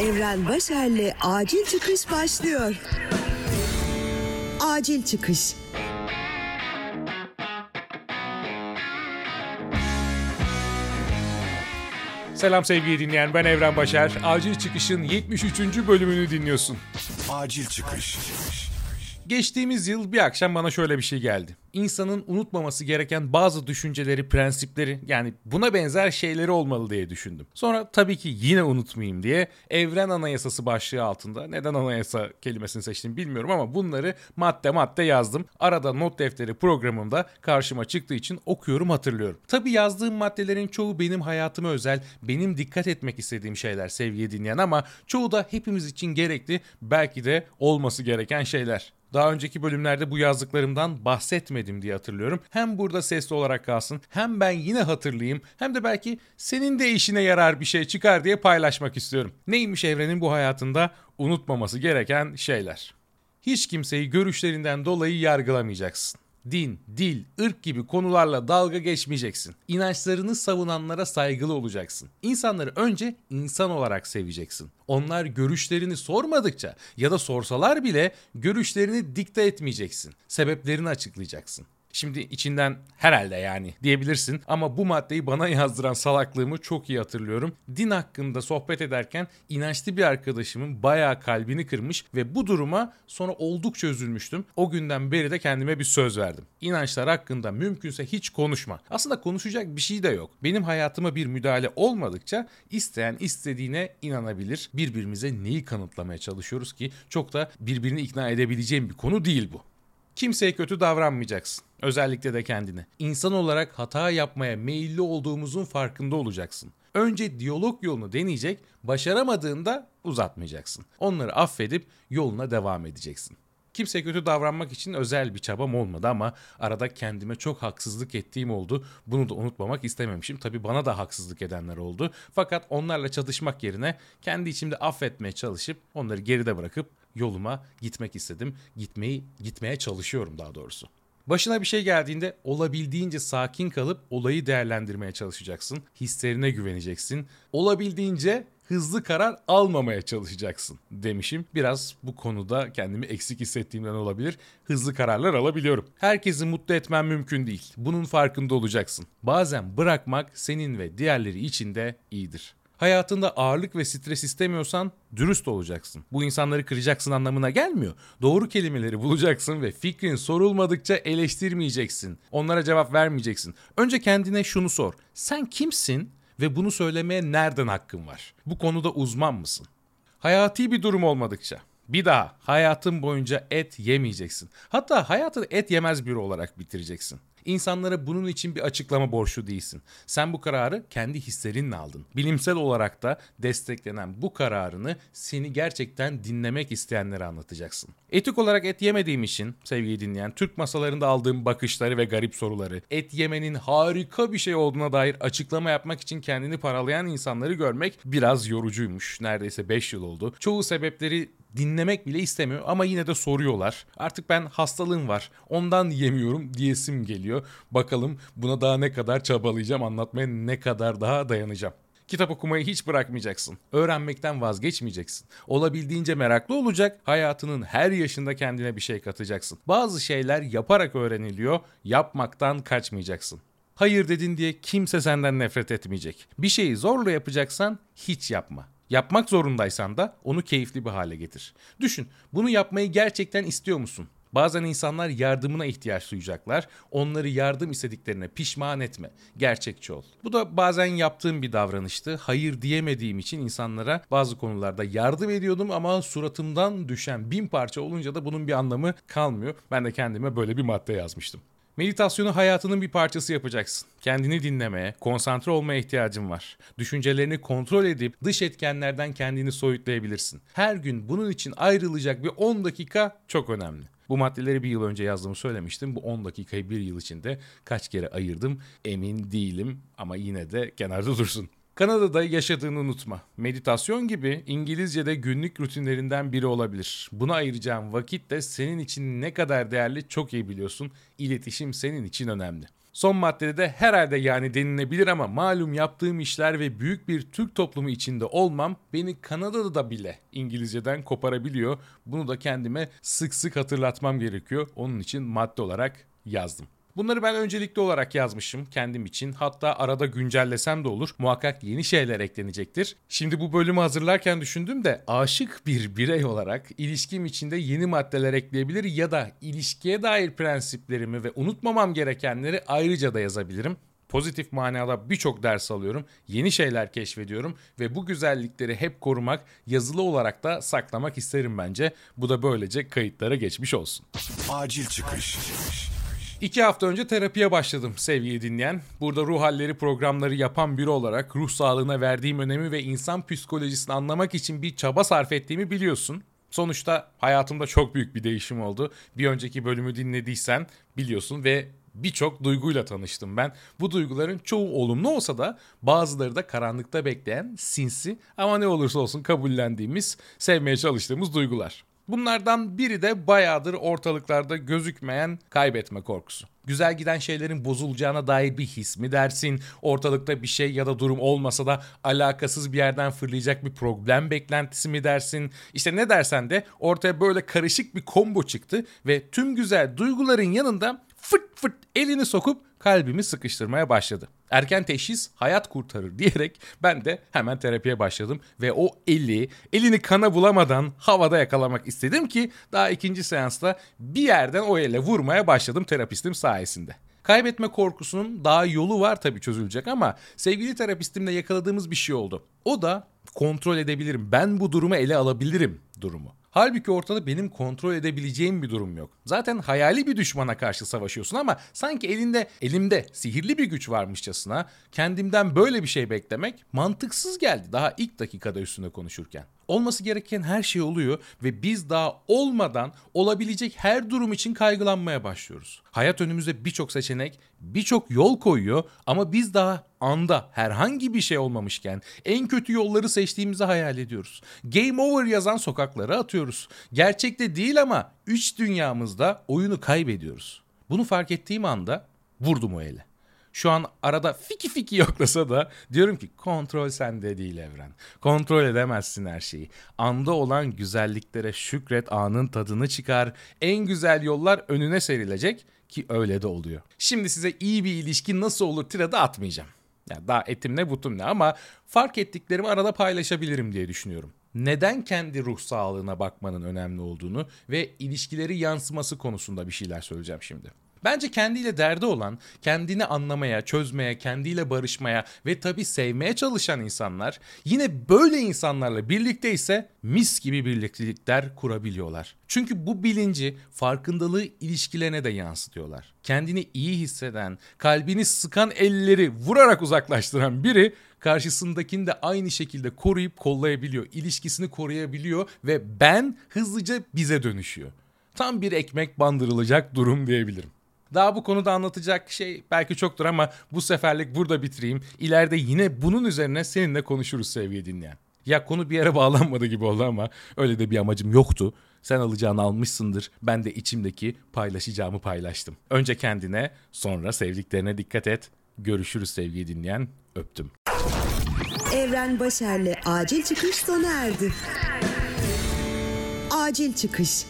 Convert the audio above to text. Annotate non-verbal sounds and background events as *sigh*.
Evren Başer'le Acil Çıkış başlıyor. Acil Çıkış Selam sevgili dinleyen ben Evren Başer. Acil Çıkış'ın 73. bölümünü dinliyorsun. Acil çıkış. Geçtiğimiz yıl bir akşam bana şöyle bir şey geldi. İnsanın unutmaması gereken bazı düşünceleri, prensipleri yani buna benzer şeyleri olmalı diye düşündüm. Sonra tabii ki yine unutmayayım diye Evren Anayasası başlığı altında neden anayasa kelimesini seçtim bilmiyorum ama bunları madde madde yazdım. Arada not defteri programımda karşıma çıktığı için okuyorum hatırlıyorum. Tabii yazdığım maddelerin çoğu benim hayatıma özel, benim dikkat etmek istediğim şeyler sevgili dinleyen ama çoğu da hepimiz için gerekli, belki de olması gereken şeyler. Daha önceki bölümlerde bu yazdıklarımdan bahsetmedim diye hatırlıyorum. Hem burada sesli olarak kalsın hem ben yine hatırlayayım hem de belki senin de işine yarar bir şey çıkar diye paylaşmak istiyorum. Neymiş evrenin bu hayatında unutmaması gereken şeyler. Hiç kimseyi görüşlerinden dolayı yargılamayacaksın. Din, dil, ırk gibi konularla dalga geçmeyeceksin. İnançlarını savunanlara saygılı olacaksın. İnsanları önce insan olarak seveceksin. Onlar görüşlerini sormadıkça ya da sorsalar bile görüşlerini dikte etmeyeceksin. Sebeplerini açıklayacaksın. Şimdi içinden herhalde yani diyebilirsin ama bu maddeyi bana *laughs* yazdıran salaklığımı çok iyi hatırlıyorum. Din hakkında sohbet ederken inançlı bir arkadaşımın bayağı kalbini kırmış ve bu duruma sonra oldukça üzülmüştüm. O günden beri de kendime bir söz verdim. İnançlar hakkında mümkünse hiç konuşma. Aslında konuşacak bir şey de yok. Benim hayatıma bir müdahale olmadıkça isteyen istediğine inanabilir. Birbirimize neyi kanıtlamaya çalışıyoruz ki çok da birbirini ikna edebileceğim bir konu değil bu. Kimseye kötü davranmayacaksın. Özellikle de kendine. İnsan olarak hata yapmaya meyilli olduğumuzun farkında olacaksın. Önce diyalog yolunu deneyecek, başaramadığında uzatmayacaksın. Onları affedip yoluna devam edeceksin. Kimseye kötü davranmak için özel bir çabam olmadı ama arada kendime çok haksızlık ettiğim oldu. Bunu da unutmamak istememişim. Tabi bana da haksızlık edenler oldu. Fakat onlarla çatışmak yerine kendi içimde affetmeye çalışıp onları geride bırakıp yoluma gitmek istedim. Gitmeyi gitmeye çalışıyorum daha doğrusu. Başına bir şey geldiğinde olabildiğince sakin kalıp olayı değerlendirmeye çalışacaksın. Hislerine güveneceksin. Olabildiğince hızlı karar almamaya çalışacaksın demişim. Biraz bu konuda kendimi eksik hissettiğimden olabilir. Hızlı kararlar alabiliyorum. Herkesi mutlu etmem mümkün değil. Bunun farkında olacaksın. Bazen bırakmak senin ve diğerleri için de iyidir. Hayatında ağırlık ve stres istemiyorsan dürüst olacaksın. Bu insanları kıracaksın anlamına gelmiyor. Doğru kelimeleri bulacaksın ve fikrin sorulmadıkça eleştirmeyeceksin. Onlara cevap vermeyeceksin. Önce kendine şunu sor. Sen kimsin ve bunu söylemeye nereden hakkın var? Bu konuda uzman mısın? Hayati bir durum olmadıkça bir daha hayatın boyunca et yemeyeceksin. Hatta hayatını et yemez biri olarak bitireceksin. İnsanlara bunun için bir açıklama borçlu değilsin. Sen bu kararı kendi hislerinle aldın. Bilimsel olarak da desteklenen bu kararını seni gerçekten dinlemek isteyenlere anlatacaksın. Etik olarak et yemediğim için sevgili dinleyen Türk masalarında aldığım bakışları ve garip soruları, et yemenin harika bir şey olduğuna dair açıklama yapmak için kendini paralayan insanları görmek biraz yorucuymuş. Neredeyse 5 yıl oldu. Çoğu sebepleri dinlemek bile istemiyor ama yine de soruyorlar. Artık ben hastalığım var ondan yemiyorum diyesim geliyor. Bakalım buna daha ne kadar çabalayacağım anlatmaya ne kadar daha dayanacağım. Kitap okumayı hiç bırakmayacaksın. Öğrenmekten vazgeçmeyeceksin. Olabildiğince meraklı olacak, hayatının her yaşında kendine bir şey katacaksın. Bazı şeyler yaparak öğreniliyor, yapmaktan kaçmayacaksın. Hayır dedin diye kimse senden nefret etmeyecek. Bir şeyi zorla yapacaksan hiç yapma. Yapmak zorundaysan da onu keyifli bir hale getir. Düşün, bunu yapmayı gerçekten istiyor musun? Bazen insanlar yardımına ihtiyaç duyacaklar. Onları yardım istediklerine pişman etme. Gerçekçi ol. Bu da bazen yaptığım bir davranıştı. Hayır diyemediğim için insanlara bazı konularda yardım ediyordum ama suratımdan düşen bin parça olunca da bunun bir anlamı kalmıyor. Ben de kendime böyle bir madde yazmıştım. Meditasyonu hayatının bir parçası yapacaksın. Kendini dinlemeye, konsantre olmaya ihtiyacın var. Düşüncelerini kontrol edip dış etkenlerden kendini soyutlayabilirsin. Her gün bunun için ayrılacak bir 10 dakika çok önemli. Bu maddeleri bir yıl önce yazdığımı söylemiştim. Bu 10 dakikayı bir yıl içinde kaç kere ayırdım emin değilim ama yine de kenarda dursun. Kanada'da yaşadığını unutma. Meditasyon gibi İngilizce'de günlük rutinlerinden biri olabilir. Buna ayıracağın vakit de senin için ne kadar değerli çok iyi biliyorsun. İletişim senin için önemli. Son maddede de herhalde yani denilebilir ama malum yaptığım işler ve büyük bir Türk toplumu içinde olmam beni Kanada'da da bile İngilizceden koparabiliyor. Bunu da kendime sık sık hatırlatmam gerekiyor. Onun için madde olarak yazdım. Bunları ben öncelikli olarak yazmışım kendim için. Hatta arada güncellesem de olur. Muhakkak yeni şeyler eklenecektir. Şimdi bu bölümü hazırlarken düşündüm de aşık bir birey olarak ilişkim içinde yeni maddeler ekleyebilir ya da ilişkiye dair prensiplerimi ve unutmamam gerekenleri ayrıca da yazabilirim. Pozitif manada birçok ders alıyorum, yeni şeyler keşfediyorum ve bu güzellikleri hep korumak, yazılı olarak da saklamak isterim bence. Bu da böylece kayıtlara geçmiş olsun. Acil çıkış. İki hafta önce terapiye başladım sevgili dinleyen. Burada ruh halleri programları yapan biri olarak ruh sağlığına verdiğim önemi ve insan psikolojisini anlamak için bir çaba sarf ettiğimi biliyorsun. Sonuçta hayatımda çok büyük bir değişim oldu. Bir önceki bölümü dinlediysen biliyorsun ve birçok duyguyla tanıştım ben. Bu duyguların çoğu olumlu olsa da bazıları da karanlıkta bekleyen sinsi ama ne olursa olsun kabullendiğimiz, sevmeye çalıştığımız duygular. Bunlardan biri de bayağıdır ortalıklarda gözükmeyen kaybetme korkusu. Güzel giden şeylerin bozulacağına dair bir his mi dersin? Ortalıkta bir şey ya da durum olmasa da alakasız bir yerden fırlayacak bir problem beklentisi mi dersin? İşte ne dersen de ortaya böyle karışık bir combo çıktı ve tüm güzel duyguların yanında fırt fırt elini sokup kalbimi sıkıştırmaya başladı. Erken teşhis hayat kurtarır diyerek ben de hemen terapiye başladım ve o eli, elini kana bulamadan havada yakalamak istedim ki daha ikinci seansta bir yerden o ele vurmaya başladım terapistim sayesinde. Kaybetme korkusunun daha yolu var tabii çözülecek ama sevgili terapistimle yakaladığımız bir şey oldu. O da kontrol edebilirim, ben bu durumu ele alabilirim durumu. Halbuki ortada benim kontrol edebileceğim bir durum yok. Zaten hayali bir düşmana karşı savaşıyorsun ama sanki elinde elimde sihirli bir güç varmışçasına kendimden böyle bir şey beklemek mantıksız geldi daha ilk dakikada üstünde konuşurken. Olması gereken her şey oluyor ve biz daha olmadan olabilecek her durum için kaygılanmaya başlıyoruz. Hayat önümüze birçok seçenek, birçok yol koyuyor ama biz daha anda herhangi bir şey olmamışken en kötü yolları seçtiğimizi hayal ediyoruz. Game over yazan sokaklara atıyoruz. Gerçekte değil ama üç dünyamızda oyunu kaybediyoruz. Bunu fark ettiğim anda vurdum o ele. Şu an arada fiki fiki yoklasa da diyorum ki kontrol sende değil evren. Kontrol edemezsin her şeyi. Anda olan güzelliklere şükret anın tadını çıkar. En güzel yollar önüne serilecek ki öyle de oluyor. Şimdi size iyi bir ilişki nasıl olur tiradı atmayacağım. Yani daha etim ne butum ne ama fark ettiklerimi arada paylaşabilirim diye düşünüyorum. Neden kendi ruh sağlığına bakmanın önemli olduğunu ve ilişkileri yansıması konusunda bir şeyler söyleyeceğim şimdi. Bence kendiyle derdi olan, kendini anlamaya, çözmeye, kendiyle barışmaya ve tabii sevmeye çalışan insanlar yine böyle insanlarla birlikte ise mis gibi birliktelikler kurabiliyorlar. Çünkü bu bilinci, farkındalığı ilişkilerine de yansıtıyorlar. Kendini iyi hisseden, kalbini sıkan elleri vurarak uzaklaştıran biri karşısındakini de aynı şekilde koruyup kollayabiliyor, ilişkisini koruyabiliyor ve ben hızlıca bize dönüşüyor. Tam bir ekmek bandırılacak durum diyebilirim. Daha bu konuda anlatacak şey belki çoktur ama bu seferlik burada bitireyim. İleride yine bunun üzerine seninle konuşuruz sevgili dinleyen. Ya konu bir yere *laughs* bağlanmadı gibi oldu ama öyle de bir amacım yoktu. Sen alacağını almışsındır. Ben de içimdeki paylaşacağımı paylaştım. Önce kendine, sonra sevdiklerine dikkat et. Görüşürüz sevgili dinleyen. Öptüm. Evren Başer'le acil çıkış sona erdi. Acil çıkış.